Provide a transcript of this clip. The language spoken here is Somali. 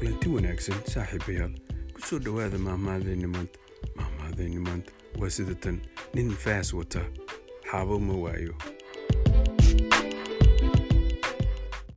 kulanti wanaagsan saaxiibayaal ku soo dhowaada maahmaadayni maanta maahmaadayni maanta. Waa sida tan nin faas wata xaabo ma waayo.